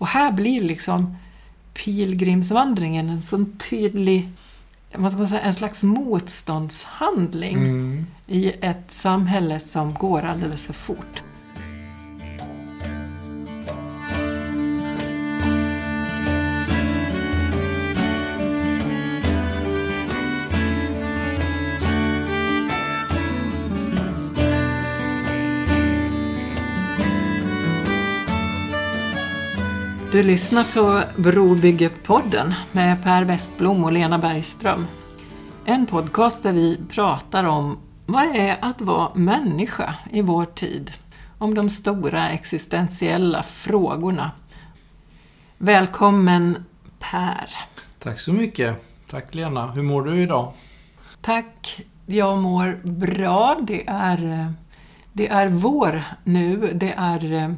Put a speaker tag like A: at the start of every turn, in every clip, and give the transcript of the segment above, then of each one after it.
A: Och här blir liksom pilgrimsvandringen en sån tydlig vad ska man säga, en slags motståndshandling
B: Mm.
A: i ett samhälle som går alldeles för fort. Du lyssnar på Brobyggepodden med Per Westblom och Lena Bergström. En podcast där vi pratar om vad det är att vara människa i vår tid. Om de stora existentiella frågorna. Välkommen Per.
B: Tack så mycket. Tack Lena. Hur mår du idag?
A: Tack. Jag mår bra. Det är, eh, det är vår nu. Det är eh,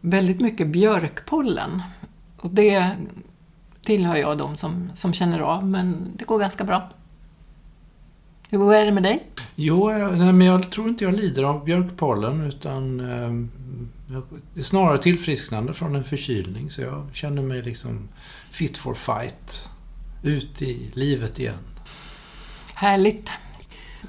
A: väldigt mycket björkpollen. Och det tillhör jag de som, som känner av, men det går ganska bra. Hur är det med dig?
B: Jo, jag, nej, men jag tror inte jag lider av björkpollen utan eh, jag, det är snarare tillfrisknande från en förkylning. Så jag känner mig liksom fit for fight. Ut i livet igen.
A: Härligt.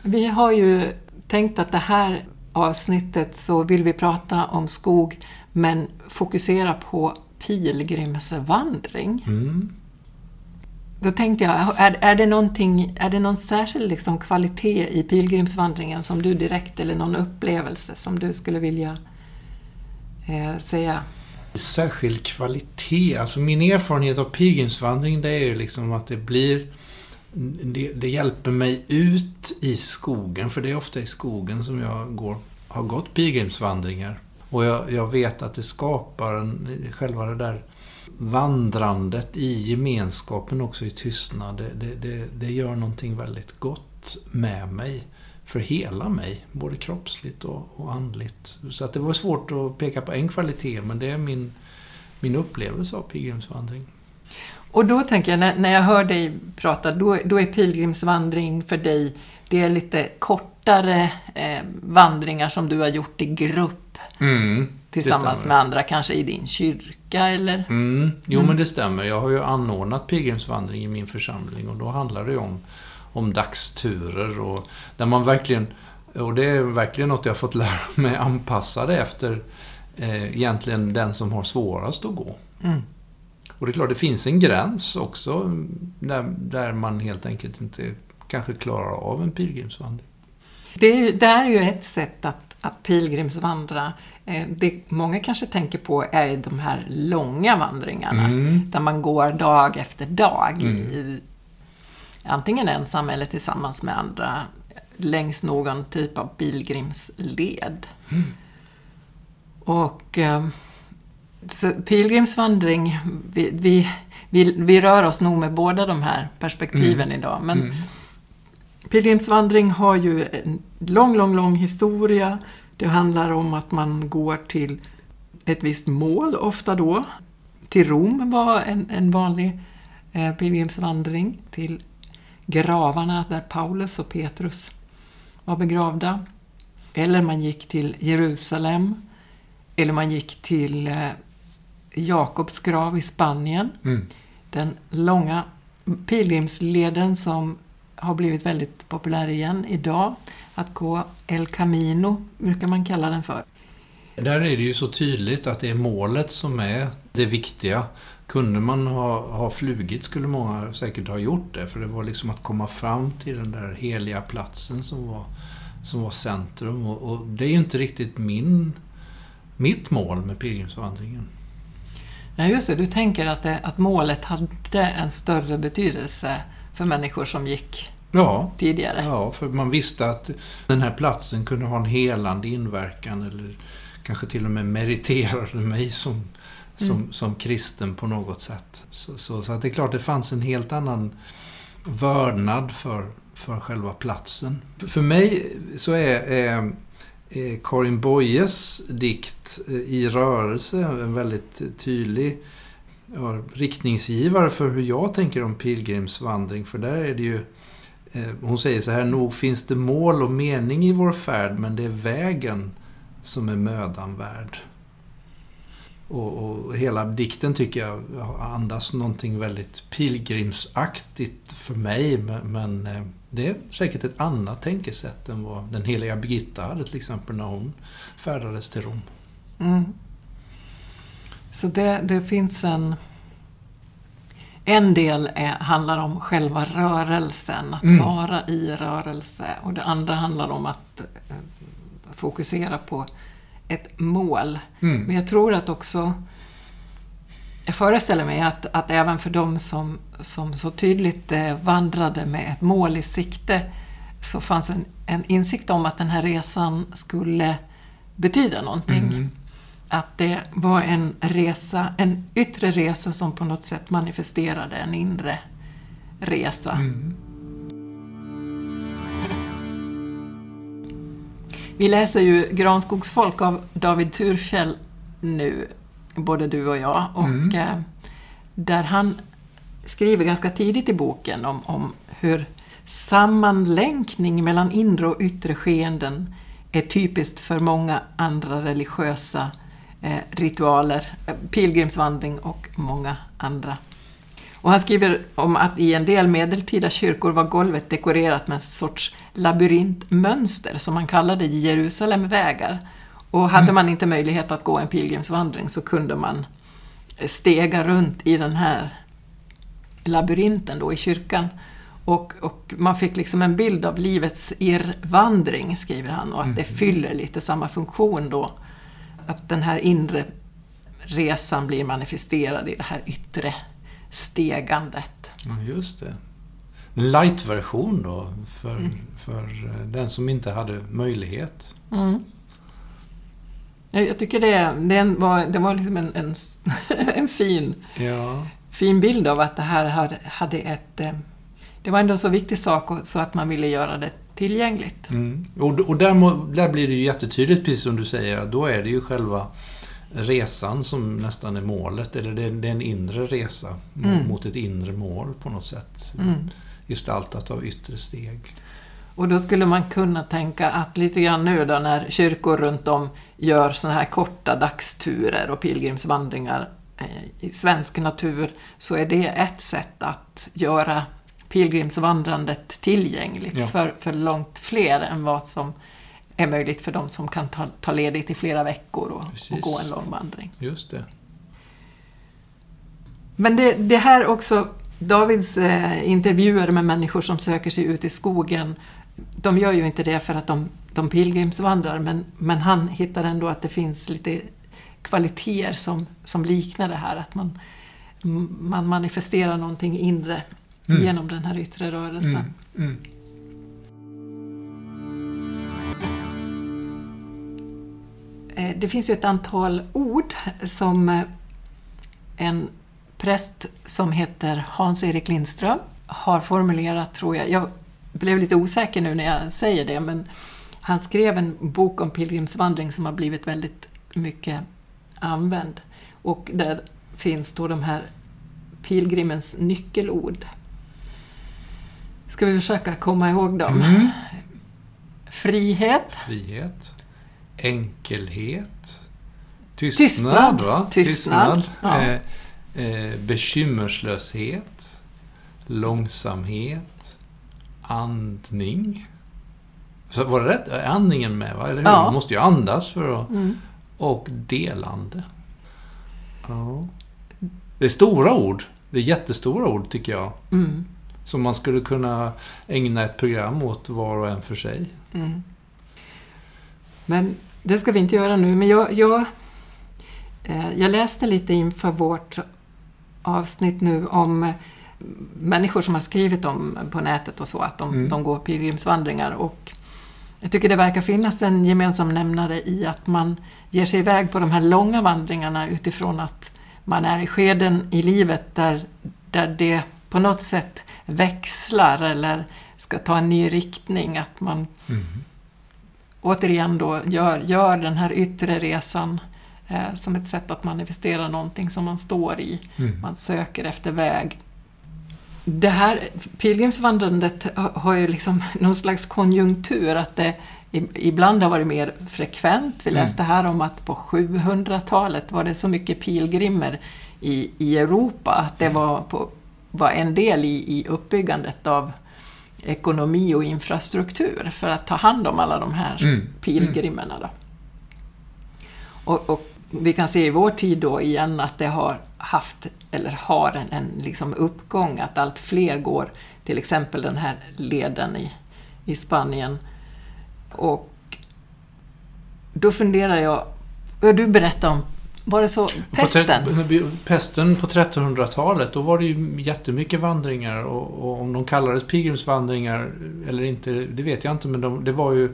A: Vi har ju tänkt att det här avsnittet så vill vi prata om skog men fokusera på pilgrimsvandring.
B: Mm.
A: Då tänkte jag, är, är, det någonting, är det någon särskild liksom kvalitet i pilgrimsvandringen som du direkt, eller någon upplevelse som du skulle vilja eh, säga?
B: Särskild kvalitet. Alltså min erfarenhet av pilgrimsvandring det är ju liksom att det blir det, det hjälper mig ut i skogen, för det är ofta i skogen som jag går, har gått pilgrimsvandringar. Och jag, jag vet att det skapar en, själva det där vandrandet i gemenskapen också i tystnad. Det, det, det, det gör någonting väldigt gott med mig. För hela mig, både kroppsligt och, och andligt. Så att det var svårt att peka på en kvalitet, men det är min, min upplevelse av pilgrimsvandring.
A: Och då tänker jag, när, när jag hör dig prata, då, då är pilgrimsvandring för dig, det är lite kortare eh, vandringar som du har gjort i grupp
B: Mm,
A: tillsammans med andra, kanske i din kyrka eller?
B: Mm, jo, men det stämmer. Jag har ju anordnat pilgrimsvandring i min församling och då handlar det ju om, om dagsturer och där man verkligen, och det är verkligen något jag har fått lära mig anpassa det efter eh, egentligen den som har svårast att gå.
A: Mm.
B: Och det är klart, det finns en gräns också där, där man helt enkelt inte kanske klarar av en pilgrimsvandring.
A: Det, det här är ju ett sätt att, att pilgrimsvandra. Eh, Det många kanske tänker på är de här långa vandringarna.
B: Mm.
A: Där man går dag efter dag. I, antingen ensam eller tillsammans med andra. Längs någon typ av pilgrimsled. Och eh, så pilgrimsvandring, vi, vi, vi, vi rör oss nog med båda de här perspektiven idag. Men
B: Mm.
A: Pilgrimsvandring har ju en lång, lång, lång historia. Det handlar om att man går till ett visst mål, ofta då. Till Rom var en, en vanlig eh, pilgrimsvandring. Till gravarna där Paulus och Petrus var begravda. Eller man gick till Jerusalem. Eller man gick till eh, Jakobs grav i Spanien
B: Mm.
A: den långa pilgrimsleden som har blivit väldigt populär igen idag. Att gå El Camino brukar man kalla den för.
B: Där är det ju så tydligt att det är målet som är det viktiga. Kunde man ha, ha flugit skulle många säkert ha gjort det. För det var liksom att komma fram till den där heliga platsen som var, som var centrum. Och, och det är ju inte riktigt min, mitt mål med pilgrimsvandringen.
A: Ja, just det. Du tänker att, det, att målet hade en större betydelse för människor som gick
B: Ja,
A: tidigare.
B: ja, för man visste att den här platsen kunde ha en helande inverkan. Eller kanske till och med meriterade mig som, som,
A: Mm.
B: som kristen på något sätt. Så, så, så det är klart, det fanns en helt annan vördnad för, för själva platsen. För, mig så är, är, är Karin Boyes dikt eh, I rörelse en väldigt tydlig ja, riktningsgivare för hur jag tänker om pilgrimsvandring. För där är det ju eh, hon säger så här, nog finns det mål och mening i vår färd, men det är vägen som är mödan värd. Och, och, hela dikten tycker jag andas någonting väldigt pilgrimsaktigt för mig. Men, men eh, det är säkert ett annat tänkesätt än vad den heliga Birgitta hade till exempel när hon färdades till Rom.
A: Mm. Så det, det finns en... En del är, handlar om själva rörelsen, att mm. vara i rörelse. Och det andra handlar om att eh, fokusera på ett mål. Mm. Men jag tror att också... Jag föreställer mig att, att även för de som, som så tydligt eh, vandrade med ett mål i sikte så fanns en, en insikt om att den här resan skulle betyda någonting. Mm. Att det var en resa, en yttre resa som på något sätt manifesterade en inre resa. Mm. Vi läser ju Granskogsfolk av David Thurfjell nu, både du och jag. Och mm. Eh, där han skriver ganska tidigt i boken om, om hur sammanlänkning mellan inre och yttre skeenden är typiskt för många andra religiösa ritualer, eh, pilgrimsvandring och många andra. Och han skriver om att i en del medeltida kyrkor var golvet dekorerat med en sorts labyrintmönster som man kallade Jerusalemvägar. Och hade mm. man inte möjlighet att gå en pilgrimsvandring så kunde man stega runt i den här labyrinten då i kyrkan. Och, och, man fick liksom en bild av livets irrvandring, skriver han, och att det mm. fyller lite samma funktion då. Att den här inre resan blir manifesterad i det här yttre stegandet.
B: Just det. Light-version då, för, mm. för eh, den som inte hade möjlighet. Mm.
A: Jag tycker det, det var, det var liksom en, en, en fin, ja. fin bild av att det här hade, hade ett... Eh, det var ändå en så viktig sak så att man ville göra det tillgängligt.
B: Mm. Och, och där, må, där blir det ju jättetydligt, precis som du säger, då är det ju själva resan som nästan är målet. Eller det är, det är en inre resa mm. mot ett inre mål på något sätt. Mm. Gestaltat av yttre steg.
A: Och då skulle man kunna tänka att lite grann nu då när kyrkor runt om gör såna här korta dagsturer och pilgrimsvandringar eh, i svensk natur så är det ett sätt att göra pilgrimsvandrandet tillgängligt ja. för, för långt fler än vad som är möjligt för de som kan ta, ta ledigt i flera veckor och, och gå en lång vandring.
B: Just det.
A: Men det, det här också, Davids eh, intervjuer med människor som söker sig ut i skogen, de gör ju inte det för att de, de pilgrimsvandrar, men, men han hittar ändå att det finns lite kvaliteter som, som liknar det här, att man, man manifesterar någonting inre mm. genom den här yttre rörelsen. Mm. Mm. Eh, det finns ju ett antal ord som eh, en präst som heter Hans-Erik Lindström har formulerat, tror jag. Jag blev lite osäker nu när jag säger det, men han skrev en bok om pilgrimsvandring som har blivit väldigt mycket använd. Och där finns då de här pilgrimens nyckelord. Ska vi försöka komma ihåg dem? Mm. Frihet.
B: Frihet enkelhet, tystnad, tystnad. Va?
A: tystnad. tystnad. Ja.
B: Eh, eh, bekymmerslöshet, långsamhet, andning. Så var det rätt? Andningen med, va? eller hur? Ja. Man måste ju andas för att... Mm. Och delande. Ja. Det är stora ord. Det är jättestora ord, tycker jag. Mm. Som man skulle kunna ägna ett program åt var och en för sig. Mm.
A: Men det ska vi inte göra nu, men jag, jag, eh, jag läste lite inför vårt avsnitt nu om människor som har skrivit om på nätet och så, att de, mm. de går pilgrimsvandringar. Och jag tycker det verkar finnas en gemensam nämnare i att man ger sig iväg på de här långa vandringarna utifrån att man är i skeden i livet där, där det på något sätt växlar eller ska ta en ny riktning. Att man mm återigen då gör, gör den här yttre resan eh, som ett sätt att manifestera någonting som man står i. Mm. Man söker efter väg. Det här pilgrimsvandrandet har ju liksom någon slags konjunktur, att det ibland har varit mer frekvent. Vi
B: Mm.
A: läste här om att på 700-talet var det så mycket pilgrimer i, i Europa att det var, på, var en del i, i uppbyggandet av ekonomi och infrastruktur för att ta hand om alla de här
B: Mm.
A: pilgrimerna. Då. Och, och vi kan se i vår tid då igen att det har haft, eller har en, en liksom uppgång, att allt fler går till exempel den här leden i, i Spanien. Och då funderar jag, ja, du berättade om, var det så,
B: På
A: pesten?
B: tre- pesten på 1300-talet, då var det ju jättemycket vandringar och, och om de kallades pilgrimsvandringar eller inte, det vet jag inte, men de, det var ju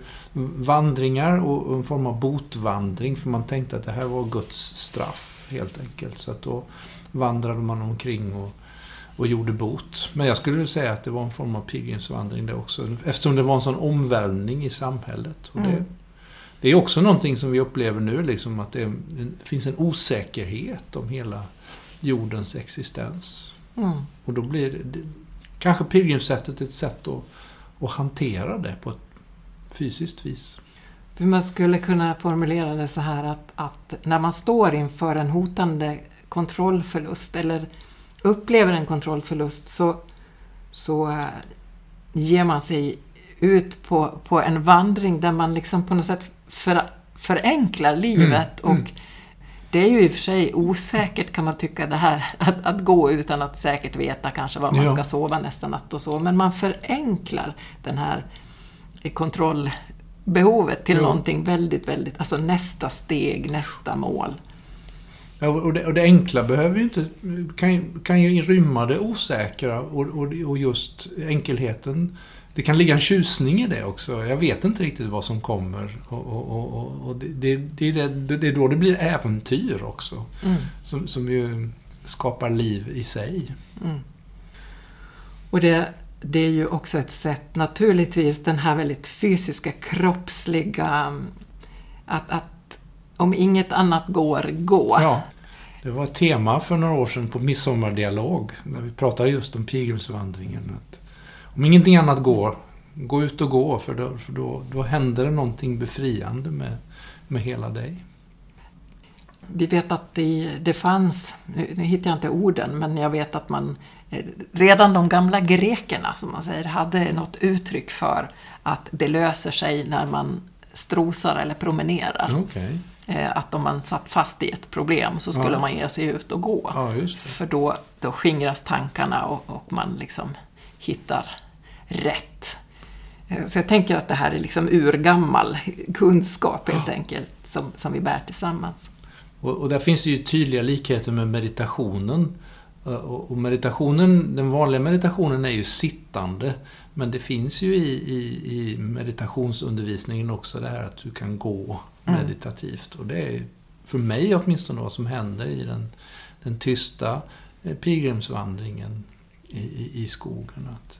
B: vandringar och en form av botvandring för man tänkte att det här var Guds straff helt enkelt. Så att då vandrade man omkring och, och gjorde bot. Men jag skulle säga att det var en form av pilgrimsvandring det också, eftersom det var en sån omvälvning i samhället. Och det,
A: Mm.
B: Det är också någonting som vi upplever nu, liksom att det, är, det finns en osäkerhet om hela jordens existens.
A: Mm.
B: Och då blir det, kanske pilgrimssättet ett sätt att, att hantera det på ett fysiskt vis.
A: För man skulle kunna formulera det så här att, att när man står inför en hotande kontrollförlust eller upplever en kontrollförlust så, så eh, ger man sig ut på, på en vandring där man liksom på något sätt för, förenklar livet
B: Mm, mm.
A: och det är ju i och för sig osäkert kan man tycka det här att, att gå utan att säkert veta kanske var man
B: Ja.
A: ska sova nästa natt och så. Men man förenklar den här kontrollbehovet till
B: Ja.
A: någonting väldigt, väldigt, alltså nästa steg, nästa mål.
B: Ja, och, det, och det enkla behöver ju inte, kan, kan ju rymma det osäkra och, och, och just enkelheten. Det kan ligga en tjusning i det också. Jag vet inte riktigt vad som kommer. Och, och, och, och- det, det, det, det, är då det blir äventyr också.
A: Mm.
B: Som, som ju skapar liv i sig.
A: Mm. Och det, det är ju också ett sätt, naturligtvis den här väldigt fysiska, kroppsliga, att, att om inget annat går, gå.
B: Ja, det var ett tema för några år sedan på Midsommardialog. När vi pratade just om pilgrimsvandringen. Att om ingenting annat går, gå ut och gå. För då, för då, då händer det någonting befriande med, med hela dig.
A: Vi vet att det, det fanns, nu, nu hittar jag inte orden, men jag vet att man eh, redan de gamla grekerna, som man säger, hade något uttryck för att det löser sig när man strosar eller promenerar.
B: Okej.
A: Eh, Att om man satt fast i ett problem så skulle
B: Ja.
A: man ge sig ut och gå.
B: Ja.
A: För då, då skingras tankarna och, och man liksom hittar rätt. Eh, Så jag tänker att det här är liksom urgammal kunskap helt enkelt som, som vi bär tillsammans.
B: Och, och där finns det ju tydliga likheter med meditationen. Eh, Och, meditationen, den vanliga meditationen är ju sittande. Men det finns ju i, i, i meditationsundervisningen också det här att du kan gå
A: Mm.
B: meditativt. Och det är för mig åtminstone vad som händer i den, den tysta eh, pilgrimsvandringen i, i, i skogen. Att,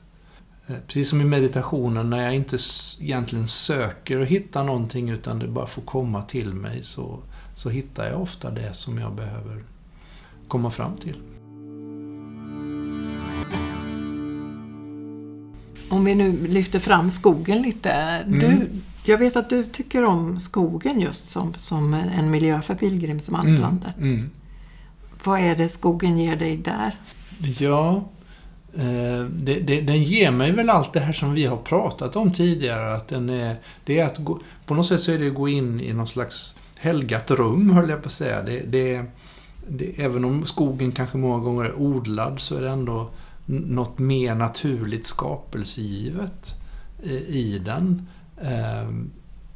B: precis som i meditationen när jag inte egentligen söker och hittar någonting utan det bara får komma till mig så, så hittar jag ofta det som jag behöver komma fram till.
A: Om vi nu lyfter fram skogen lite. Du,
B: Mm.
A: jag vet att du tycker om skogen just som, som en miljö för pilgrimsvandrande.
B: Mm.
A: Vad är det skogen ger dig där?
B: Ja, eh, Eh, det, det, den ger mig väl allt det här som vi har pratat om tidigare. Att den är, det är att gå, på något sätt så är det att gå in i någon slags helgat rum, höll jag på att säga. Det, det, det, även om skogen kanske många gånger är odlad så är det ändå något mer naturligt skapelsegivet i, i den. Eh,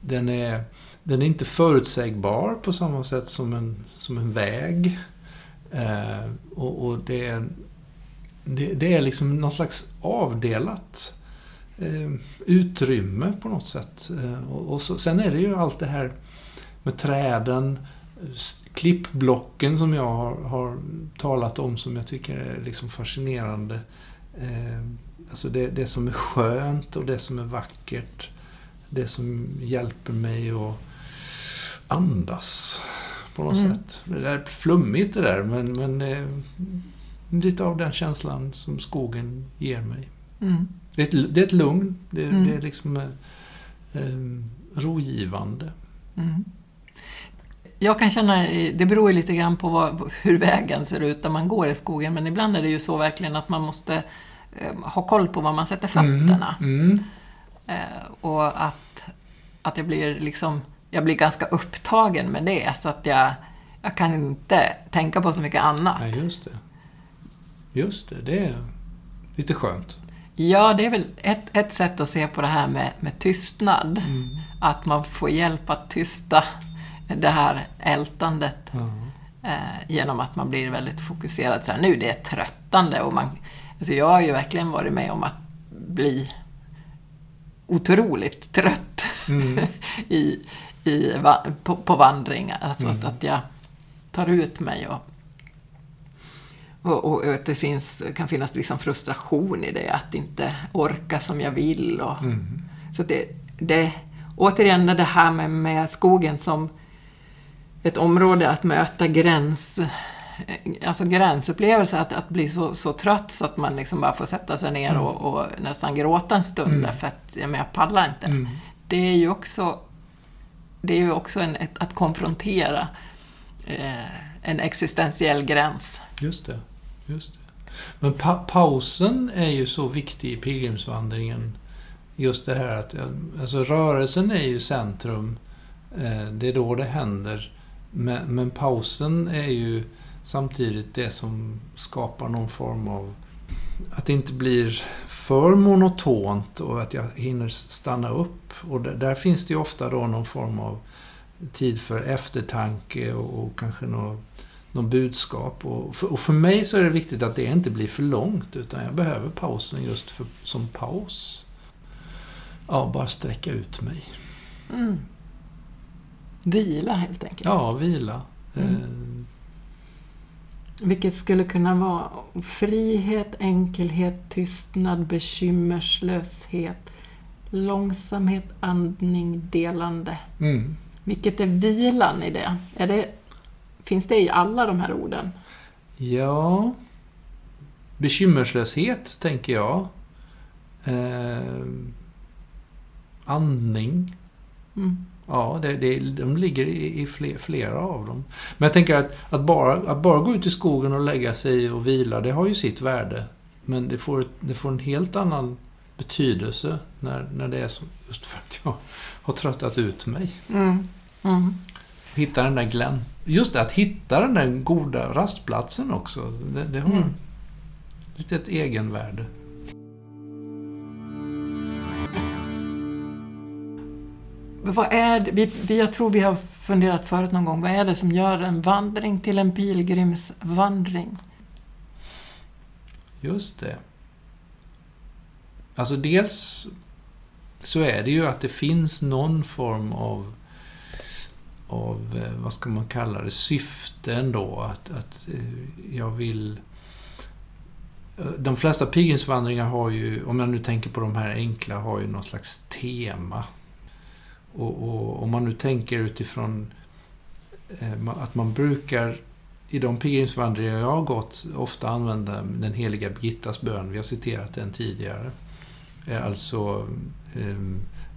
B: den är, den är inte förutsägbar på samma sätt som en, som en väg. Eh, och, och det, är, det, det är liksom någon slags avdelat eh, utrymme på något sätt. Eh, och, och så, sen är det ju allt det här med träden, klippblocken som jag har, har talat om som jag tycker är liksom fascinerande. Eh, alltså det, det som är skönt och det som är vackert. Det som hjälper mig att andas på något
A: Mm.
B: sätt. Det är flummigt det där men, men eh, lite av den känslan som skogen ger mig.
A: Mm.
B: Det är ett, det är ett lugn. Det,
A: Mm.
B: det är liksom... eh, eh, rogivande.
A: Mm. Jag kan känna, det beror ju lite grann på vad, hur vägen ser ut där man går i skogen, men ibland är det ju så verkligen att man måste eh, ha koll på var man sätter fötterna.
B: Mm, mm,
A: Eh, och att, att jag blir liksom, jag blir ganska upptagen med det, så att jag, jag kan inte tänka på så mycket annat.
B: nej, just det. Det, är lite skönt.
A: Ja, det är väl ett, ett sätt att se på det här med, med tystnad.
B: Mm.
A: Att man får hjälp att tysta det här ältandet
B: Ja.
A: eh, genom att man blir väldigt fokuserad. Så här, nu det är tröttande och man... Alltså jag har ju verkligen varit med om att bli otroligt trött
B: Mm.
A: i, i, på, på vandring. Alltså
B: Mm.
A: att, att jag tar ut mig och, och, och att det finns, kan finnas liksom frustration i det, att inte orka som jag vill. Och,
B: Mm.
A: så det, det, återigen det här med, med skogen som ett område att möta gräns, alltså gränsupplevelser, att, att bli så, så trött så att man liksom bara får sätta sig ner
B: Mm.
A: och, och nästan gråta en stund
B: Mm.
A: därför att ja, jag pallar inte.
B: Mm.
A: Det är ju också, det är ju också en, ett, att konfrontera eh, en existentiell gräns.
B: Just det. Just det. Men pa pausen är ju så viktig i pilgrimsvandringen. Just det här att alltså rörelsen är ju centrum. Eh, det är då det händer. Men, men pausen är ju samtidigt det som skapar någon form av... Att det inte blir för monotont och att jag hinner stanna upp. Och där, där finns det ju ofta då någon form av tid för eftertanke och, och kanske något någon budskap. Och för, och för mig så är det viktigt att det inte blir för långt utan jag behöver pausen just för, som paus. Ja, bara sträcka ut mig.
A: Mm. Vila helt enkelt.
B: Ja, vila.
A: Mm.
B: Eh,
A: Vilket skulle kunna vara frihet, enkelhet, tystnad, bekymmerslöshet, långsamhet, andning, delande.
B: Mm.
A: Vilket är vilan i det? Är det finns det i alla de här orden?
B: Ja, bekymmerslöshet tänker jag. Eh, andning.
A: Mm.
B: Ja, det, det, de ligger i, i fler, flera av dem. Men jag tänker att, att, bara, att bara gå ut i skogen och lägga sig och vila, det har ju sitt värde. Men det får, det får en helt annan betydelse när, när det är som, just för att jag har tröttat ut mig.
A: Mm. Mm.
B: Hitta den där glän... Just det, att hitta den där goda rastplatsen också. Det, det har
A: Mm.
B: lite ett egenvärde.
A: Vad är det, vi, vi, jag tror vi har funderat förut någon gång, vad är det som gör en vandring till en pilgrimsvandring?
B: Just det. Alltså dels så är det ju att det finns någon form av, av eh, vad ska man kalla det, syften då? Att, att eh, jag vill... Eh, de flesta pilgrimsvandringar har ju, om jag nu tänker på de här enkla, har ju någon slags tema. Och, och om man nu tänker utifrån att man brukar i de pilgrimsvandringar jag har gått ofta använda den heliga Birgittas bön. Vi har citerat den tidigare. Alltså,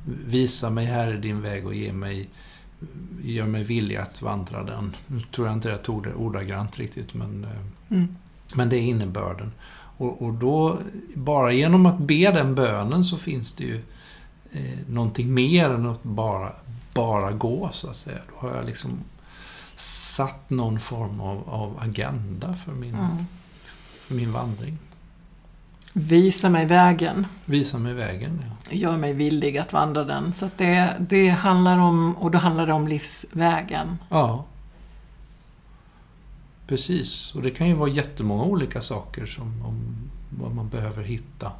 B: visa mig Herre din väg och ge mig, gör mig villig att vandra den. Nu tror jag inte jag tog det ordagrant riktigt, men, eh,
A: Mm.
B: men det är innebörden. Och, och då, bara genom att be den bönen så finns det ju eh, någonting mer än att bara, bara gå, så att säga. Då har jag liksom satt någon form av, av agenda för min,
A: Mm.
B: för min vandring.
A: Visa mig vägen,
B: Visa mig vägen. Ja.
A: gör mig villig att vandra den. Så det, det handlar om, och då handlar det om livsvägen.
B: ja. Precis. Och det kan ju vara jättemånga olika saker som om, vad man behöver hitta.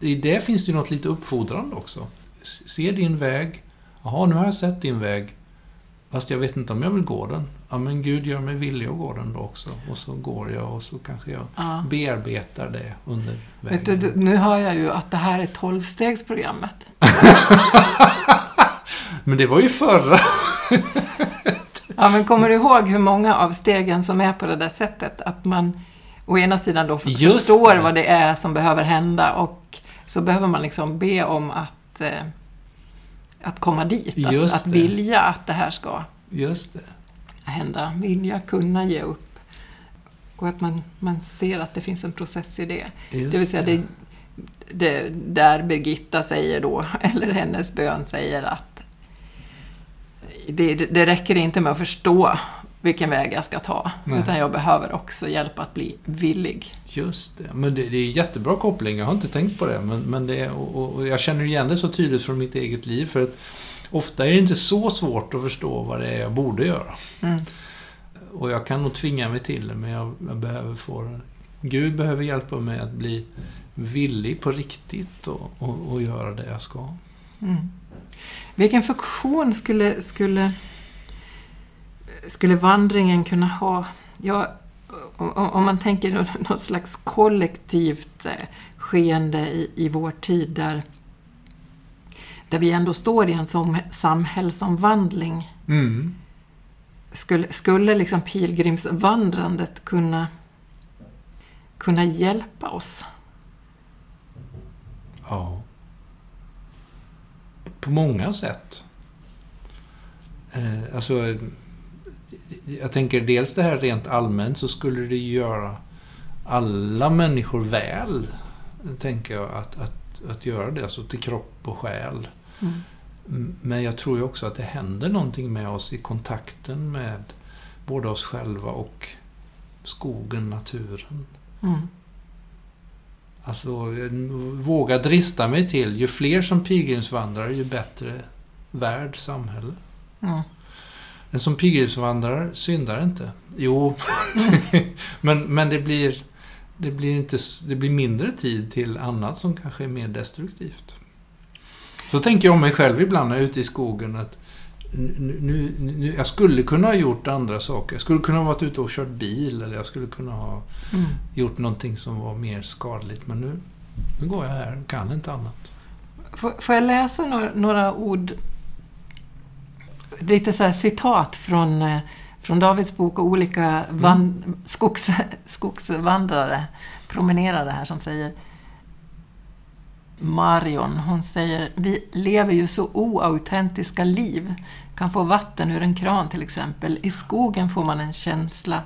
B: I det finns det ju något lite uppfordrande också. Se din väg. Jaha, nu har jag sett din väg. Fast jag vet inte om jag vill gå den. Ja, men Gud gör mig villig att gå den då också. Och så går jag och så kanske jag
A: Ja.
B: bearbetar det under vägen.
A: Du, du, nu hör jag ju att det här är tolvstegsprogrammet.
B: Men det var ju förra.
A: Ja, men kommer du ihåg hur många av stegen som är på det där sättet? Att man å ena sidan då
B: Just
A: förstår
B: det.
A: vad det är som behöver hända och så behöver man liksom be om att, eh, att komma dit. Att, att vilja att det här ska
B: Just det.
A: hända. Vilja kunna ge upp. Och att man, man ser att det finns en process i det.
B: Just
A: Det vill säga det, det, där Birgitta säger då, eller hennes bön säger att det, det räcker inte med att förstå vilken väg jag ska ta,
B: Nej.
A: utan jag behöver också hjälp att bli villig.
B: Just det. Men det, det är jättebra koppling. Jag har inte tänkt på det. Men, men det är, och, och- jag känner igen det så tydligt från mitt eget liv. För att ofta är det inte så svårt att förstå vad det är jag borde göra.
A: Mm.
B: Och jag kan nog tvinga mig till det, men jag, jag behöver få... Gud behöver hjälpa mig att bli villig på riktigt och, och, och göra det jag ska.
A: Mm. Vilken funktion skulle, skulle, skulle vandringen kunna ha? Ja, om, man tänker nå- något slags kollektivt eh, skeende i, i vår tid där, där vi ändå står i en som, samhällsomvandling.
B: Mm.
A: Skulle, skulle liksom pilgrimsvandrandet kunna, kunna hjälpa oss?
B: Ja. På många sätt. Eh, alltså, jag tänker dels det här rent allmänt så skulle det göra alla människor väl, tänker jag, att, att, att göra det, alltså till kropp och själ.
A: Mm.
B: Mm, Men jag tror ju också att det händer någonting med oss i kontakten med både oss själva och skogen, naturen.
A: Mm.
B: Alltså, jag vågar drista mig till, ju fler som pilgrimsvandrar, ju bättre värld, samhälle.
A: Mm.
B: Den som pilgrimsvandrar syndar inte. Jo, men, men det, blir, det, blir inte, det blir mindre tid till annat som kanske är mer destruktivt. Så tänker jag om mig själv ibland när jag är ute i skogen att nu, nu, nu, jag skulle kunna ha gjort andra saker. Jag skulle kunna ha varit ute och kört bil eller jag skulle kunna ha
A: Mm.
B: gjort någonting som var mer skadligt. Men nu, nu går jag här och kan inte annat.
A: Får, får jag läsa några, några ord, lite så citat från, eh, från Davids bok och olika van, skogs, skogsvandrare, promenerare här som säger Marion, hon säger vi lever ju så oautentiska liv. Kan få vatten ur en kran till exempel. I skogen får man en känsla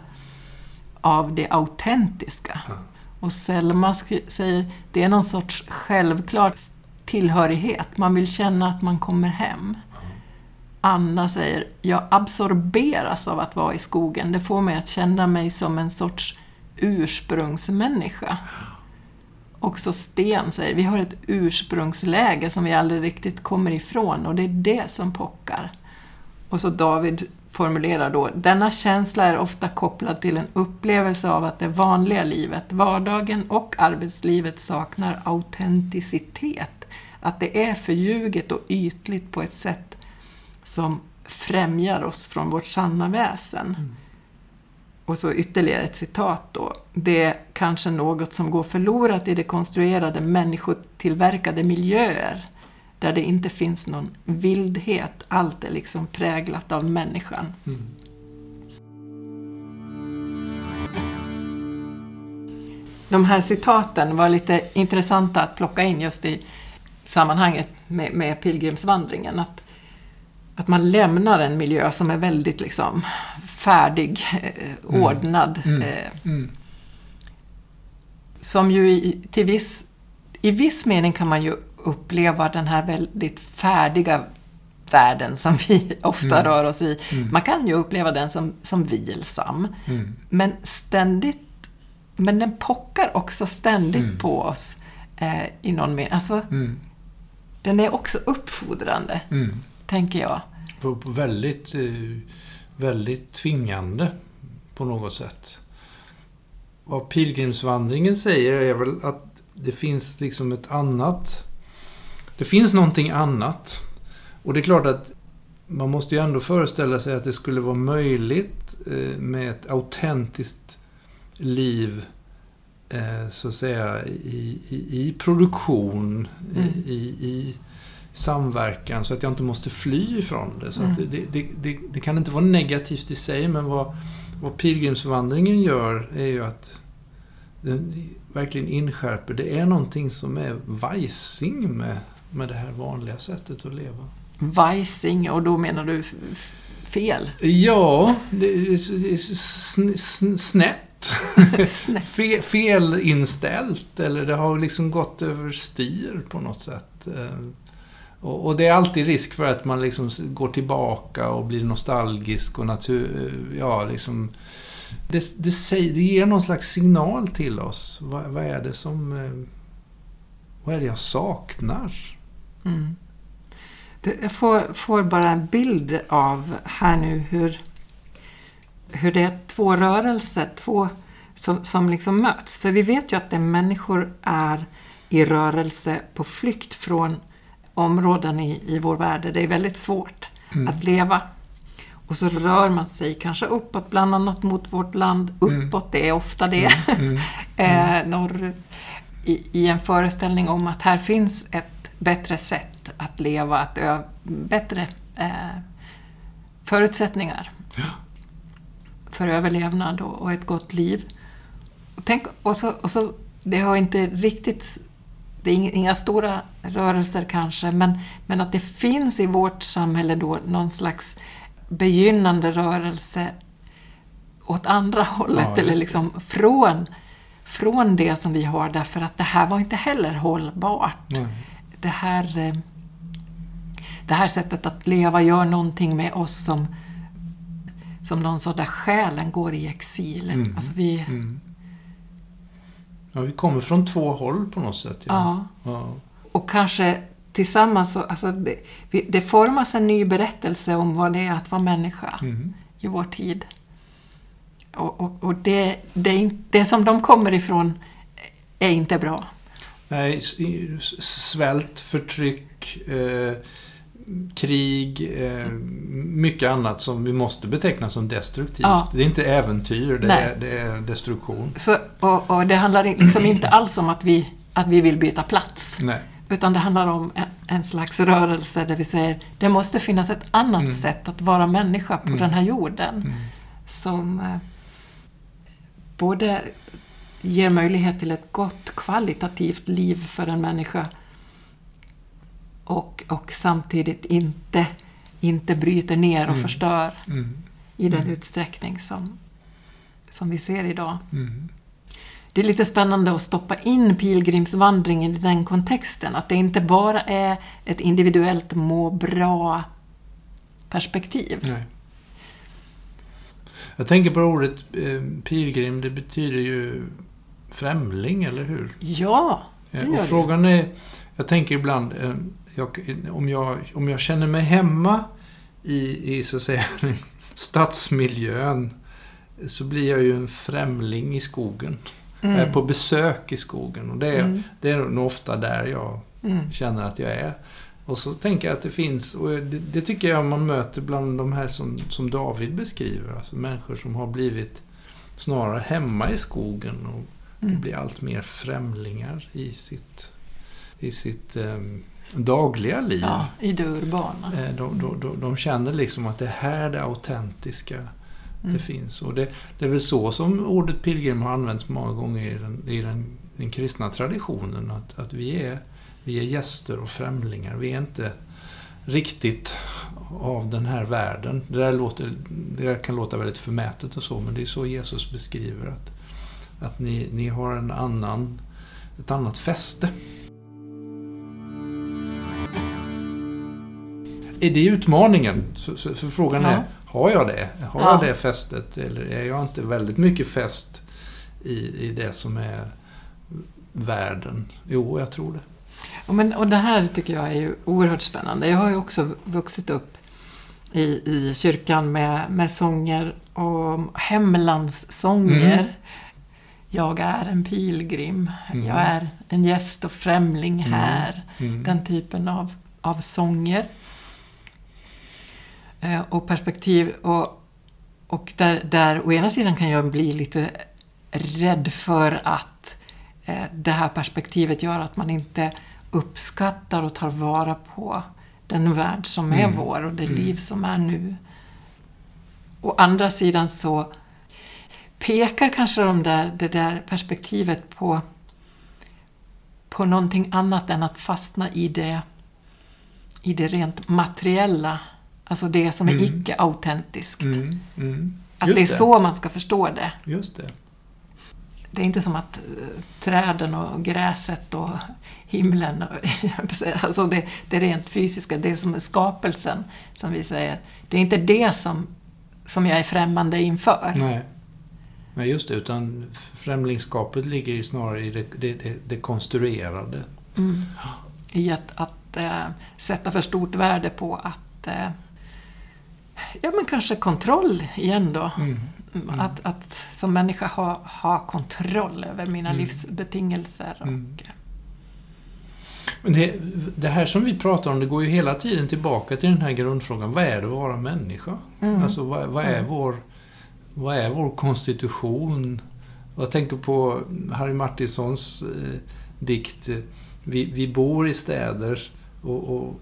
A: av det autentiska. Och Selma säger det är någon sorts självklar tillhörighet. Man vill känna att man kommer hem. Anna säger jag absorberas av att vara i skogen. Det får mig att känna mig som en sorts ursprungsmänniska. Också Sten säger vi har ett ursprungsläge som vi aldrig riktigt kommer ifrån och det är det som pockar. Och så David formulerar då, denna känsla är ofta kopplad till en upplevelse av att det vanliga livet, vardagen och arbetslivet saknar autenticitet. Att det är förljuget och ytligt på ett sätt som främjar oss från vårt sanna väsen. Och så ytterligare ett citat då. Det är kanske något som går förlorat i de konstruerade människotillverkade miljöer där det inte finns någon vildhet. Allt är liksom präglat av människan.
B: Mm.
A: De här citaten var lite intressanta att plocka in just i sammanhanget med, med pilgrimsvandringen. Att, att man lämnar en miljö som är väldigt liksom färdig, eh,
B: Mm.
A: ordnad.
B: Mm.
A: Eh,
B: Mm.
A: som ju i, till viss, i viss mening kan man ju uppleva den här väldigt färdiga världen som vi ofta
B: Mm.
A: rör oss i.
B: Mm.
A: Man kan ju uppleva den som, som vilsam.
B: Mm.
A: Men ständigt, men den pockar också ständigt
B: Mm.
A: på oss eh, i någon mening. Alltså,
B: Mm.
A: den är också uppfordrande,
B: Mm.
A: tänker jag.
B: På, på väldigt, eh, väldigt tvingande på något sätt. Vad pilgrimsvandringen säger är väl att det finns liksom ett annat... Det finns någonting annat. Och det är klart att man måste ju ändå föreställa sig att det skulle vara möjligt eh, med ett autentiskt liv eh, så att säga i, i, i produktion,
A: Mm.
B: i, i samverkan så att jag inte måste fly ifrån det. Så
A: Mm.
B: det, det, det, det kan inte vara negativt i sig men vad, vad pilgrimsvandringen gör är ju att den verkligen inskärper det är någonting som är vajsing med, med det här vanliga sättet att leva.
A: vajsing och då menar du fel?
B: Ja, det är sn- sn- snett.
A: Snett.
B: Fe, felinställt eller det har liksom gått överstyr på något sätt. Och, och det är alltid risk för att man liksom går tillbaka och blir nostalgisk och natur... Eh, ja, liksom... Det, det, säger, det ger någon slags signal till oss. Vad, vad är det som... Eh, vad är det jag saknar?
A: Mm. Det, jag får, får bara en bild av här nu hur, hur det är två rörelser två som, som liksom möts. För vi vet ju att det människor är i rörelse på flykt från områden i, i vår värld där det är väldigt svårt att leva. Och så rör man sig kanske uppåt, bland annat mot vårt land. Uppåt, det är ofta det.
B: Mm.
A: eh, norrut. I, I en föreställning om att här finns ett bättre sätt att leva, att ö, bättre eh, förutsättningar för överlevnad och, och ett gott liv. Och, tänk, och, så, och så, det har inte riktigt det är inga, stora rörelser kanske, men, men att det finns i vårt samhälle då någon slags begynnande rörelse åt andra hållet,
B: Ja,
A: eller liksom från, från det som vi har, därför att det här var inte heller hållbart.
B: Nej.
A: Det här, eh, det här sättet att leva gör någonting med oss som, som någon sa där själen går i exil.
B: Mm.
A: Alltså vi,
B: Mm. Ja, vi kommer från två håll på något sätt.
A: ja.
B: ja.
A: Och kanske tillsammans, så- alltså det, det formas en ny berättelse om vad det är att vara människa
B: Mm.
A: i vår tid. Och, och, och det, det, det som de kommer ifrån är inte bra.
B: Nej, svält, förtryck, eh, krig, eh, mycket annat som vi måste beteckna som destruktivt.
A: Ja.
B: Det är inte äventyr, det är, det är destruktion.
A: Så, och, och det handlar liksom inte alls om att vi, att vi vill byta plats.
B: Nej.
A: Utan det handlar om en, en slags rörelse där vi säger det måste finnas ett annat
B: Mm.
A: sätt att vara människa på
B: Mm.
A: den här jorden.
B: Mm.
A: Som eh, både ger möjlighet till ett gott kvalitativt liv för en människa och, och samtidigt inte, inte bryter ner och
B: Mm.
A: förstör
B: Mm.
A: i den
B: Mm.
A: utsträckning som, som vi ser idag.
B: Mm.
A: Det är lite spännande att stoppa in pilgrimsvandringen i den kontexten. Att det inte bara är ett individuellt må bra perspektiv.
B: Nej. Jag tänker på ordet eh, pilgrim, det betyder ju främling, eller hur?
A: Ja, det
B: Eh,
A: gör
B: Och frågan är, jag tänker ibland, eh, jag, om, jag, om jag känner mig hemma i, i så att säga, stadsmiljön så blir jag ju en främling i skogen. Jag är på besök i skogen och det är,
A: Mm.
B: det är nog ofta där jag
A: Mm.
B: känner att jag är. Och så tänker jag att det finns, och det, det tycker jag man möter bland de här som, som David beskriver. Alltså människor som har blivit snarare hemma i skogen och
A: Mm.
B: blir allt mer främlingar i sitt, i sitt ehm, dagliga liv.
A: Ja, i det urbana.
B: Eh, De, de, de, de känner liksom att det är här det autentiska
A: Mm.
B: det finns. Och det, det är väl så som ordet pilgrim har använts många gånger i den, i den, den kristna traditionen. Att, att vi, är, vi är gäster och främlingar. Vi är inte riktigt av den här världen. Det där, låter, det där kan låta väldigt förmätet och så, men det är så Jesus beskriver att, att ni, ni har en annan, ett annat fäste. Är det utmaningen? Så, så, för frågan
A: Ja.
B: är, har jag det? Har
A: Ja.
B: jag det fästet? Eller är jag inte väldigt mycket fäst i, i det som är världen? Jo, jag tror det.
A: Och, men, och det här tycker jag är ju oerhört spännande. Jag har ju också vuxit upp i, i kyrkan med, med sånger och hemlandssånger.
B: Mm.
A: Jag är en pilgrim,
B: Mm.
A: jag är en gäst och främling
B: Mm.
A: här.
B: Mm.
A: Den typen av, av sånger. Eh, och perspektiv. Och, och där, där å ena sidan kan jag bli lite rädd för att eh, det här perspektivet gör att man inte uppskattar och tar vara på den värld som är
B: Mm.
A: vår och det
B: Mm.
A: liv som är nu. Å andra sidan så pekar kanske de där, det där perspektivet på, på någonting annat än att fastna i det i det rent materiella, alltså det som är
B: Mm.
A: icke-autentiskt.
B: Mm, mm.
A: Att det är så man ska förstå det.
B: Just det.
A: Det är inte som att eh, träden och gräset och himlen, och, alltså det, det rent fysiska, det som är skapelsen, som vi säger. Det är inte det som, som jag är främmande inför.
B: Nej. Nej, just det. Utan främlingskapet ligger ju snarare i det, det, det, det konstruerade.
A: Mm. I att, att eh, sätta för stort värde på att eh, Ja men kanske kontroll igen då.
B: Mm.
A: Mm. Att, att som människa ha, ha kontroll över mina
B: Mm.
A: livsbetingelser. Och,
B: Mm. Men det, det här som vi pratar om, det går ju hela tiden tillbaka till den här grundfrågan. Vad är det att vara människa?
A: Mm.
B: Alltså, vad, vad, är
A: Mm.
B: vår, vad är vår konstitution? Jag tänker på Harry Martinsons eh, dikt eh, vi, vi bor i städer och, och,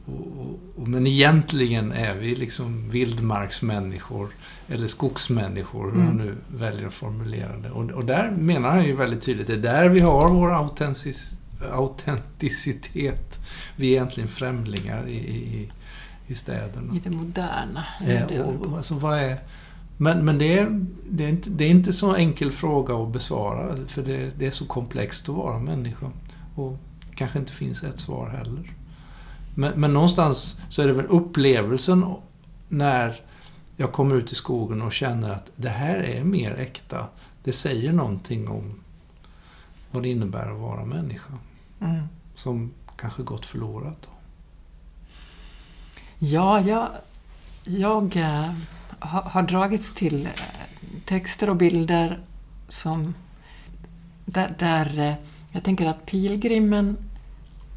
B: och, men egentligen är vi liksom vildmarksmänniskor eller skogsmänniskor, hur man
A: Mm.
B: nu väljer att formulera det. Och, där menar han ju väldigt tydligt, det är där vi har vår autenticitet. Vi är egentligen främlingar i, i, i städerna.
A: I det moderna.
B: Eh, och, alltså, vad är, men men det, är, det, är inte, det är inte så enkel fråga att besvara, för det, det är så komplext att vara människa. Och kanske inte finns ett svar heller. Men, men någonstans så är det väl upplevelsen när jag kommer ut i skogen och känner att det här är mer äkta. Det säger någonting om vad det innebär att vara människa.
A: Mm.
B: Som kanske gått förlorat. Då.
A: Ja, jag, jag eh, har, har dragits till eh, texter och bilder som där, där eh, jag tänker att pilgrimen,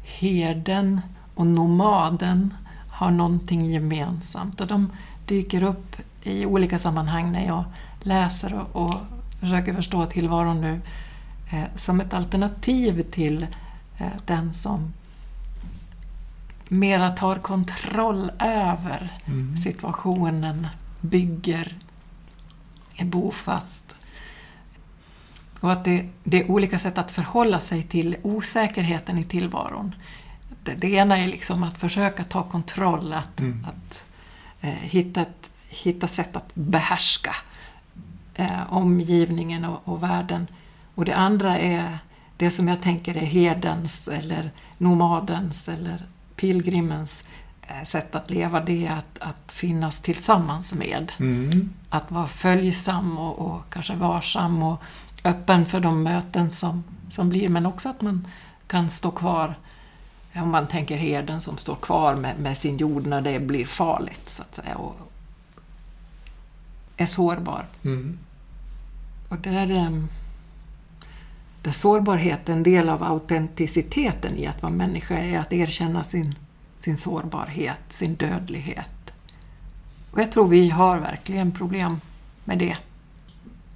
A: herden och nomaden har någonting gemensamt och de dyker upp i olika sammanhang när jag läser och, och försöker förstå tillvaron nu eh, som ett alternativ till eh, den som mera tar kontroll över
B: Mm.
A: situationen, bygger, är bofast. Och att det, det är olika sätt att förhålla sig till osäkerheten i tillvaron. Det, det ena är liksom att försöka ta kontroll, att,
B: Mm.
A: att eh, hitta, ett, hitta sätt att behärska eh, omgivningen och, och världen. Och det andra är det som jag tänker är herdens eller nomadens eller pilgrimens eh, sätt att leva, det är att, att finnas tillsammans med.
B: Mm.
A: Att vara följsam och, och kanske varsam och öppen för de möten som, som blir, men också att man kan stå kvar, om man tänker herden som står kvar med, med sin jord när det blir farligt, så att säga, och är sårbar.
B: Mm.
A: Och där, ehm, där sårbarhet är en del av autenticiteten i att vara människa, är att erkänna sin, sin sårbarhet, sin dödlighet. Och jag tror vi har verkligen problem med det.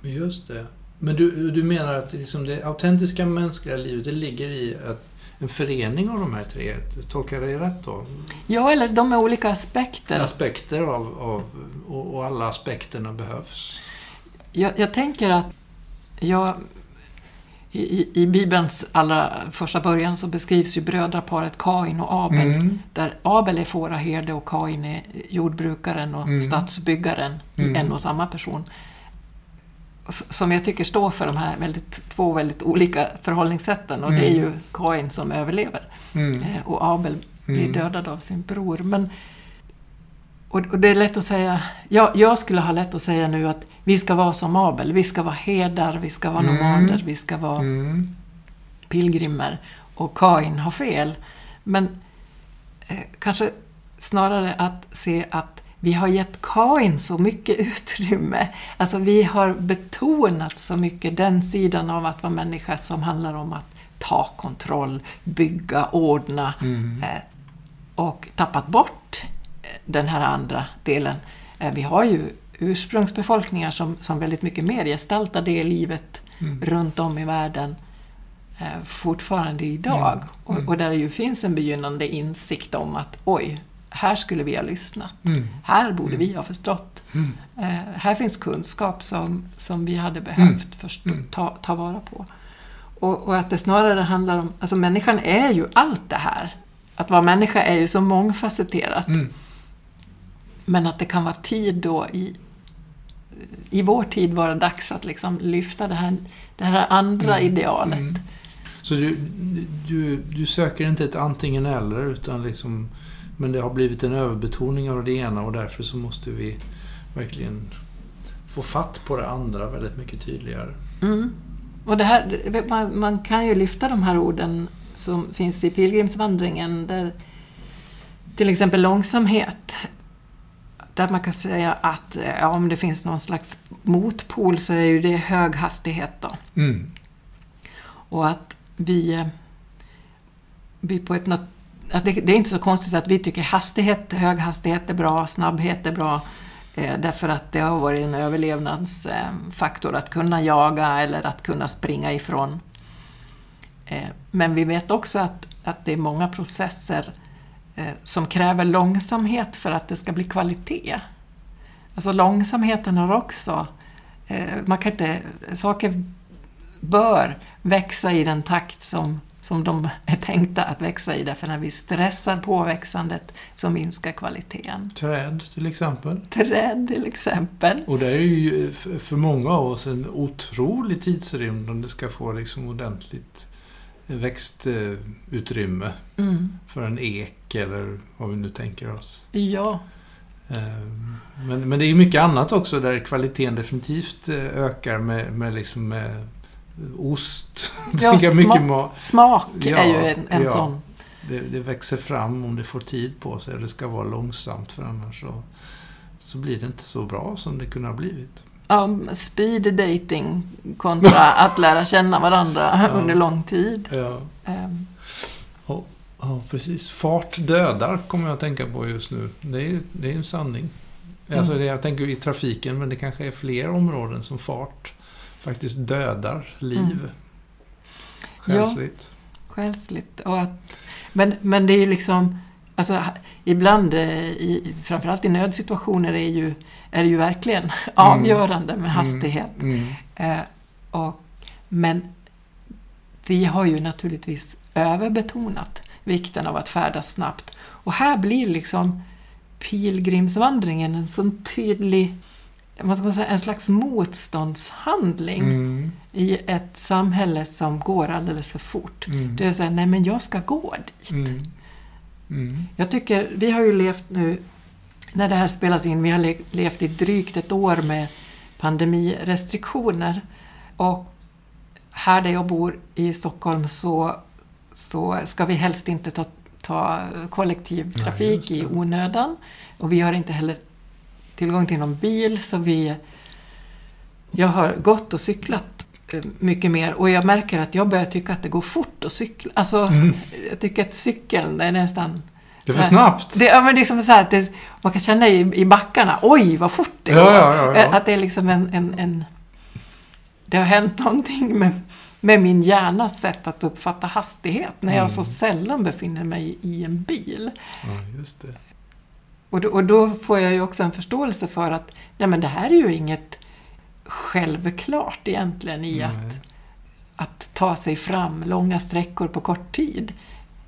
B: Just det. Men du, du menar att liksom det autentiska mänskliga livet det ligger i att en förening av de här tre, tolkar jag dig rätt då?
A: Ja, eller de är olika aspekter.
B: Aspekter av, av och, och alla aspekterna behövs.
A: Jag, jag tänker att jag, i, i- Bibelns allra första början så beskrivs ju brödraparet Kain och Abel.
B: Mm.
A: Där Abel är fåraherde och Kain är jordbrukaren och
B: Mm.
A: stadsbyggaren
B: Mm.
A: i en och samma person. Som jag tycker står för de här väldigt, två väldigt olika förhållningssätten och det är
B: Mm.
A: ju Kain som överlever
B: Mm.
A: eh, och Abel blir
B: Mm.
A: dödad av sin bror. Men, och, och det är lätt att säga, jag, jag skulle ha lätt att säga nu att vi ska vara som Abel, vi ska vara herdar, vi ska vara
B: Mm.
A: nomader, vi ska vara
B: Mm.
A: pilgrimer och Kain har fel. Men eh, kanske snarare att se att vi har gett Kain så mycket utrymme. Alltså vi har betonat så mycket den sidan av att vara människa som handlar om att ta kontroll, bygga, ordna
B: Mm.
A: eh, och tappat bort eh, den här andra delen. Eh, vi har ju ursprungsbefolkningar som, som väldigt mycket mer gestaltar det livet
B: Mm.
A: runt om i världen fortfarande idag.
B: Mm.
A: Och,
B: Mm.
A: och där det ju finns en begynnande insikt om att oj, här skulle vi ha lyssnat.
B: Mm.
A: Här borde vi ha förstått.
B: Mm.
A: Eh, här finns kunskap som, som vi hade behövt förstå,
B: Mm.
A: ta, ta vara på. Och, och att det snarare handlar om, alltså människan är ju allt det här. att vara människa är ju så mångfacetterat.
B: Mm.
A: Men att det kan vara tid då i, i vår tid vara dags att liksom lyfta det här, det här andra
B: Mm.
A: idealet.
B: Mm. Så du, du, du söker inte ett antingen eller utan liksom men det har blivit en överbetoning av det ena och därför så måste vi verkligen få fatt på det andra väldigt mycket tydligare.
A: Mm. Och det här, man, man kan ju lyfta de här orden som finns i pilgrimsvandringen där till exempel långsamhet där man kan säga att ja, om det finns någon slags motpol så är ju det hög hastighet då.
B: Mm.
A: Och att vi, eh, vi på ett nat- att det, det är inte så konstigt att vi tycker hastighet, hög hastighet är bra, snabbhet är bra. Eh, därför att det har varit en överlevnadsfaktor att kunna jaga eller att kunna springa ifrån. Eh, men vi vet också att, att det är många processer eh, som kräver långsamhet för att det ska bli kvalitet. Alltså långsamheten har också... Eh, man kan inte... Saker bör växa i den takt som, som de är tänkta att växa i. Därför när vi stressar på växandet så minskar kvaliteten.
B: Träd till exempel.
A: Träd till exempel.
B: Och det är ju för många av oss en otrolig tidsrymd om det ska få liksom ordentligt växtutrymme
A: Mm.
B: för en ek eller vad vi nu tänker oss.
A: Ja,
B: Ehm, Men, men det är ju mycket annat också där kvaliteten definitivt eh, ökar med, med, liksom med ost.
A: Ja, sma-
B: mycket ma-
A: smak
B: Ja,
A: är ju en, en
B: ja.
A: sån.
B: det, det växer fram om det får tid på sig och det ska vara långsamt för annars så, så blir det inte så bra som det kunde ha blivit.
A: Ja, speed dating kontra att lära känna varandra
B: Ja.
A: under lång tid.
B: Ja.
A: Ehm,
B: Ja, precis. Fart dödar kommer jag att tänka på just nu. Det är ju det är en sanning. Alltså
A: Mm.
B: det, jag tänker i trafiken, men det kanske är fler områden som fart faktiskt dödar liv.
A: Mm.
B: Själsligt.
A: Själsligt. Och att, men, men det är ju liksom, alltså ibland, eh, i, framförallt i nödsituationer, är, ju, är det ju verkligen avgörande med hastighet.
B: Mm.
A: Eh, och, men vi har ju naturligtvis överbetonat vikten av att färdas snabbt. Och här blir liksom pilgrimsvandringen en sån tydlig, vad ska man säga, en slags motståndshandling
B: Mm.
A: i ett samhälle som går alldeles för fort.
B: Mm.
A: Det är så här, nej men jag ska gå dit.
B: Mm. Mm.
A: Jag tycker, vi har ju levt nu, när det här spelas in, vi har le- levt i drygt ett år med pandemirestriktioner. Och här där jag bor i Stockholm så, så ska vi helst inte ta, ta kollektivtrafik i onödan. Och vi har inte heller tillgång till någon bil så vi... Jag har gått och cyklat eh, mycket mer och jag märker att jag börjar tycka att det går fort att cykla. Alltså,
B: Mm.
A: jag tycker att cykeln är nästan...
B: Det är för snabbt.
A: Det, ja, men det är som så här att det, man kan känna i, i backarna, oj vad fort det går.
B: ja, ja, ja.
A: Att det är liksom en, en, en... Det har hänt någonting med, med min hjärnas sätt att uppfatta hastighet när jag
B: Mm.
A: så sällan befinner mig i en bil.
B: Ja, just det.
A: Och då, och då får jag ju också en förståelse för att nej, men det här är ju inget självklart egentligen i att, att ta sig fram långa sträckor på kort tid.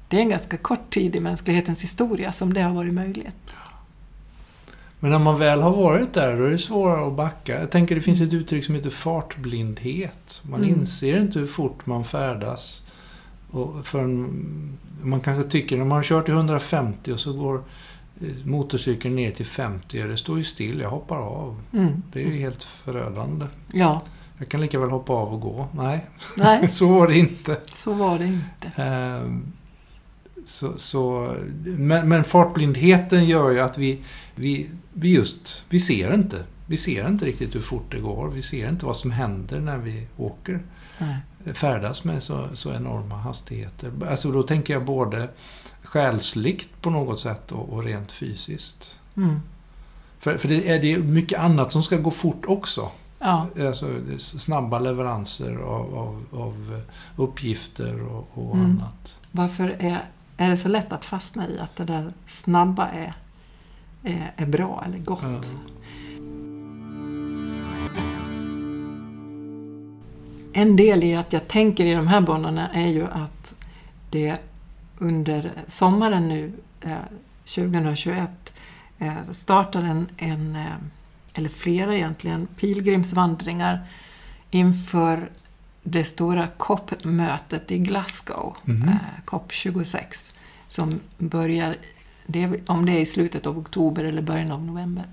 A: Det är en ganska kort tid i mänsklighetens historia som det har varit möjligt.
B: Men när man väl har varit där, då är det svårare att backa. Jag tänker det finns ett uttryck som heter fartblindhet. Man
A: Mm.
B: inser inte hur fort man färdas. Och förrän man kanske tycker, när man har kört i 150 och så går motorcykeln ner till 50, det står ju still, jag hoppar av.
A: Mm.
B: Det är ju helt förödande.
A: Ja,
B: Jag kan lika väl hoppa av och gå. Nej,
A: nej,
B: så var det inte.
A: så var det inte.
B: Ehm, Så, så, men, men fartblindheten gör ju att vi, vi, vi just, vi ser inte. Vi ser inte riktigt hur fort det går. Vi ser inte vad som händer när vi åker.
A: Nej.
B: Färdas med så, så enorma hastigheter. Alltså då tänker jag både själsligt på något sätt och, och rent fysiskt.
A: Mm.
B: För, för det är det är mycket annat som ska gå fort också.
A: Ja,
B: Alltså snabba leveranser av, av, av uppgifter och, och
A: Mm.
B: annat.
A: varför är, är det så lätt att fastna i att det där snabba är, är, är bra eller gott?
B: Ja.
A: En del i att jag tänker i de här banorna är ju att det under sommaren nu eh, 2021 eh, startar en, en eh, eller flera egentligen, pilgrimsvandringar inför det stora COP-mötet i Glasgow, eh, COP26, som börjar, det, om det är i slutet av oktober eller början av november.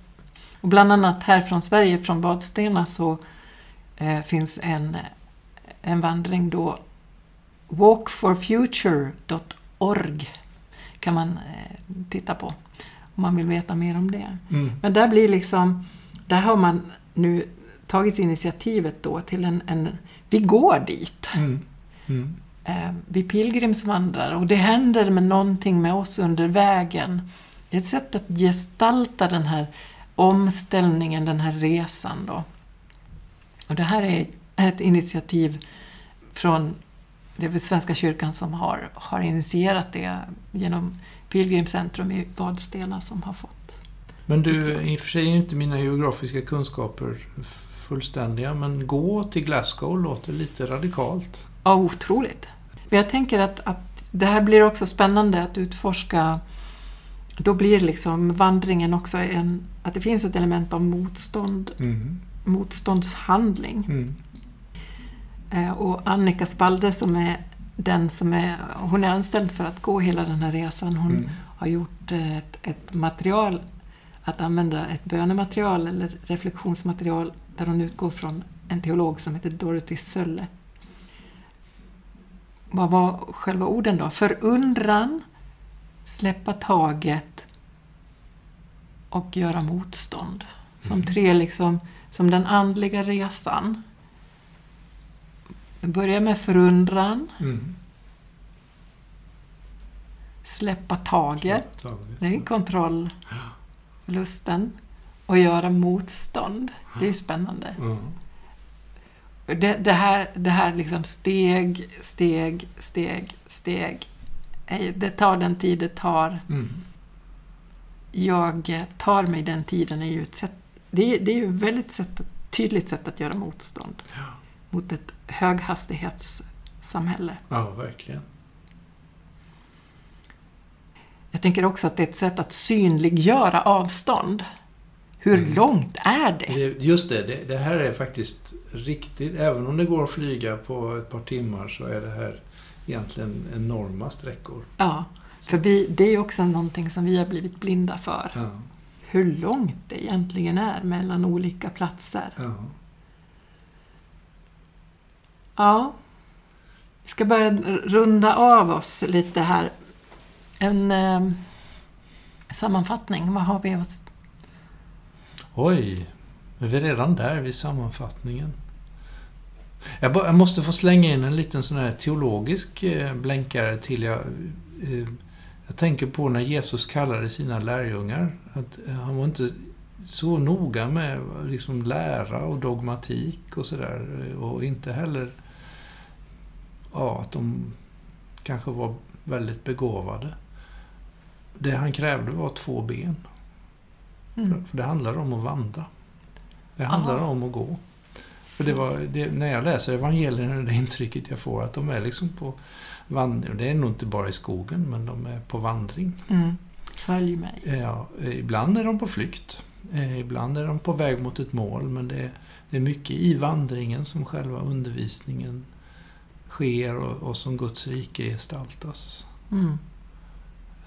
A: Och bland annat här från Sverige, från Vadstena, så eh, finns en, en vandring då, walkforfuture.org kan man eh, titta på om man vill veta mer om det.
B: Mm.
A: Men där blir liksom, där har man nu tagit initiativet då till en, en vi går dit.
B: Mm. Mm.
A: Eh, vi pilgrimsvandrar och det händer med någonting med oss under vägen. Det är ett sätt att gestalta den här omställningen, den här resan då. Och det här är ett initiativ från det är väl Svenska kyrkan som har, har initierat det genom Pilgrimscentrum i Vadstena som har fått.
B: Men du, i och för sig är inte mina geografiska kunskaper fullständiga, men gå till Glasgow låter lite radikalt.
A: Ja, otroligt. Men jag tänker att, att det här blir också spännande att utforska. Då blir liksom vandringen också en, att det finns ett element av motstånd,
B: Mm.
A: motståndshandling.
B: Mm.
A: Eh, Och Annika Spalde som är den som är, hon är anställd för att gå hela den här resan. Hon
B: Mm.
A: har gjort eh, ett, ett material, att använda ett bönematerial eller reflektionsmaterial där hon utgår från en teolog som heter Dorothy Sölle. Vad var själva orden då? Förundran, släppa taget och göra motstånd. Som
B: Mm.
A: tre liksom, som den andliga resan. Vi börjar med förundran,
B: Mm.
A: släppa taget,
B: Taget.
A: det är kontrollförlusten, och göra motstånd. Det är spännande.
B: Ja.
A: Det, det här, det här liksom steg, steg, steg, steg. Det tar den tid det tar.
B: Mm.
A: Jag tar mig den tiden är ju ett sätt, det är, det är ju ett väldigt sätt, tydligt sätt att göra motstånd
B: Ja.
A: Mot ett höghastighetssamhälle.
B: ja, verkligen.
A: Jag tänker också att det är ett sätt att synliggöra avstånd. Hur
B: Mm.
A: långt är det?
B: Just det, det, det här är faktiskt riktigt. Även om det går att flyga på ett par timmar så är det här egentligen enorma sträckor.
A: Ja, för vi, det är också någonting som vi har blivit blinda för.
B: Ja,
A: Hur långt det egentligen är mellan olika platser.
B: ja.
A: Ja, vi ska börja runda av oss lite här. En eh, sammanfattning, vad har vi oss?
B: Oj, är vi redan där vid sammanfattningen? Jag, bara, jag måste få slänga in en liten sån här teologisk eh, blänkare till. Jag, eh, jag tänker på när Jesus kallade sina lärjungar. Att eh, han var inte så noga med liksom, lära och dogmatik och sådär. Eh, och inte heller ja, att de kanske var väldigt begåvade. Det han krävde var två ben. För,
A: Mm.
B: för det handlar om att vandra. Det handlar
A: Aha.
B: om att gå. För det var, det, när jag läser evangelierna är det intrycket jag får att de är liksom på vandring. Det är nog inte bara i skogen, men de är på vandring.
A: Mm. Följ mig.
B: Ja, ibland är de på flykt. Eh, Ibland är de på väg mot ett mål, men det är, det är mycket i vandringen som själva undervisningen sker och, och som Guds rike gestaltas.
A: Mm.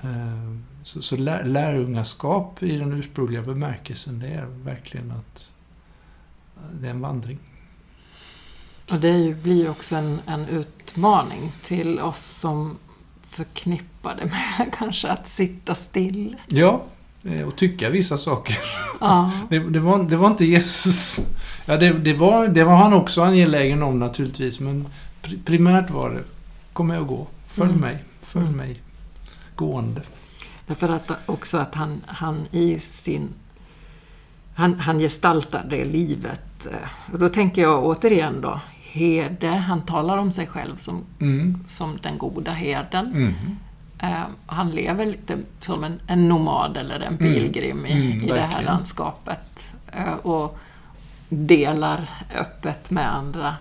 B: Eh, Så, så lär, lärjungaskap i den ursprungliga bemärkelsen, det är verkligen att det är en vandring.
A: Och det blir ju också en, en utmaning till oss som förknippar det med kanske att sitta still.
B: Ja, eh, och tycka vissa saker.
A: Ja,
B: Det, det, var, det var inte Jesus. Ja, det, det, var, det var han också angelägen om naturligtvis, men primärt var det kom med och gå. Följ
A: Mm.
B: mig, följ
A: Mm.
B: mig. Gående.
A: därför att också att han, han i sin... Han, han gestaltar det livet. Och då tänker jag återigen då, herde, han talar om sig själv som,
B: Mm.
A: som den goda herden.
B: Mm.
A: Eh, han lever lite som en, en nomad eller en pilgrim i,
B: Mm,
A: i det här landskapet. Eh, och delar öppet med andra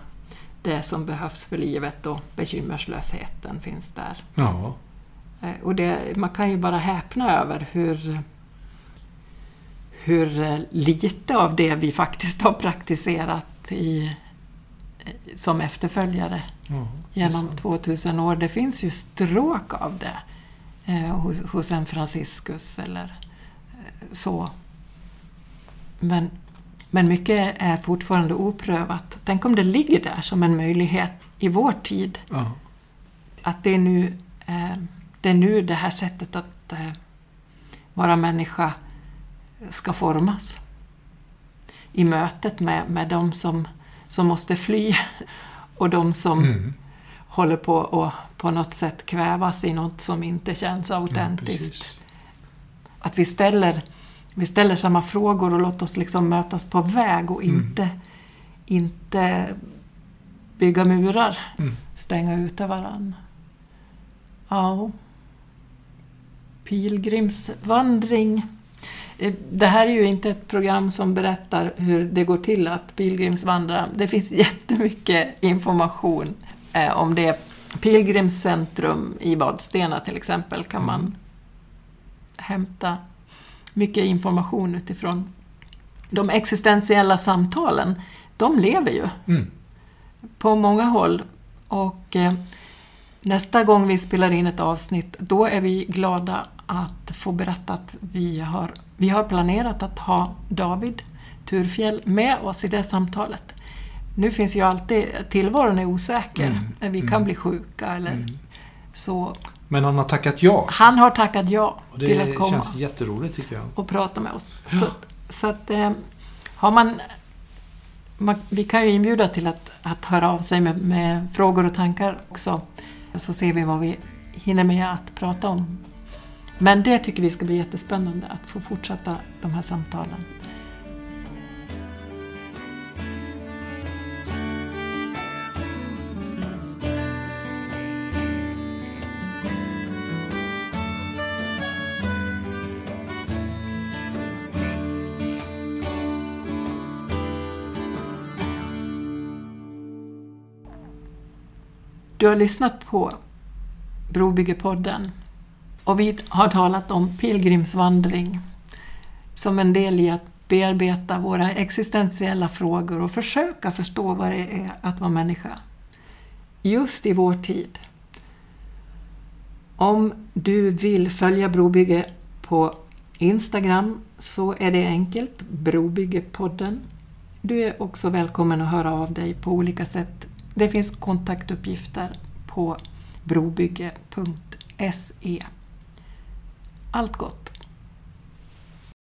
A: det som behövs för livet och bekymmerslösheten finns där.
B: Ja.
A: Eh, och det, man kan ju bara häpna över hur, hur eh, lite av det vi faktiskt har praktiserat i, eh, som efterföljare
B: Ja,
A: genom
B: det är sant.
A: 2000 år. Det finns ju stråk av det eh, hos, hos en Franciscus eller så. Men, men mycket är fortfarande oprövat. Tänk om det ligger där som en möjlighet i vår tid.
B: Ja.
A: Att det är nu, eh, det, är nu det här sättet att eh, vara människa ska formas. I mötet med, med de som, som måste fly och de som
B: Mm.
A: håller på att på något sätt kvävas i något som inte känns
B: Ja,
A: autentiskt.
B: precis.
A: att vi ställer, vi ställer samma frågor och låter oss liksom mötas på väg och
B: Mm.
A: inte, inte bygga murar,
B: Mm.
A: stänga ute varann. Ja. Pilgrimsvandring. Eh, Det här är ju inte ett program som berättar hur det går till att pilgrimsvandra. Det finns jättemycket information eh, om det. Pilgrimscentrum i Vadstena till exempel kan man
B: Mm.
A: hämta mycket information utifrån. De existentiella samtalen, de lever ju
B: Mm.
A: på många håll. Och eh, nästa gång vi spelar in ett avsnitt, då är vi glada att få berätta att vi har, vi har planerat att ha David Turfjell med oss i det samtalet. Nu finns ju alltid, tillvaron är osäker,
B: Mm,
A: vi kan
B: mm.
A: bli sjuka eller
B: Mm.
A: så.
B: Men han har tackat ja.
A: Han har tackat ja
B: Och
A: till att
B: det
A: komma
B: känns jätteroligt tycker jag.
A: och prata med oss. Så, så att eh, har man, man... Vi kan ju inbjuda till att, att höra av sig med, med frågor och tankar också. Så ser vi vad vi hinner med att prata om. Men det tycker vi ska bli jättespännande att få fortsätta de här samtalen. Du har lyssnat på Brobyggepodden och vi har talat om pilgrimsvandring som en del i att bearbeta våra existentiella frågor och försöka förstå vad det är att vara människa. Just i vår tid. Om du vill följa Brobygge på Instagram så är det enkelt, Brobyggepodden. Du är också välkommen att höra av dig på olika sätt. Det finns kontaktuppgifter på brobygge.se. Allt gott!